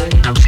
slips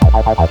I'll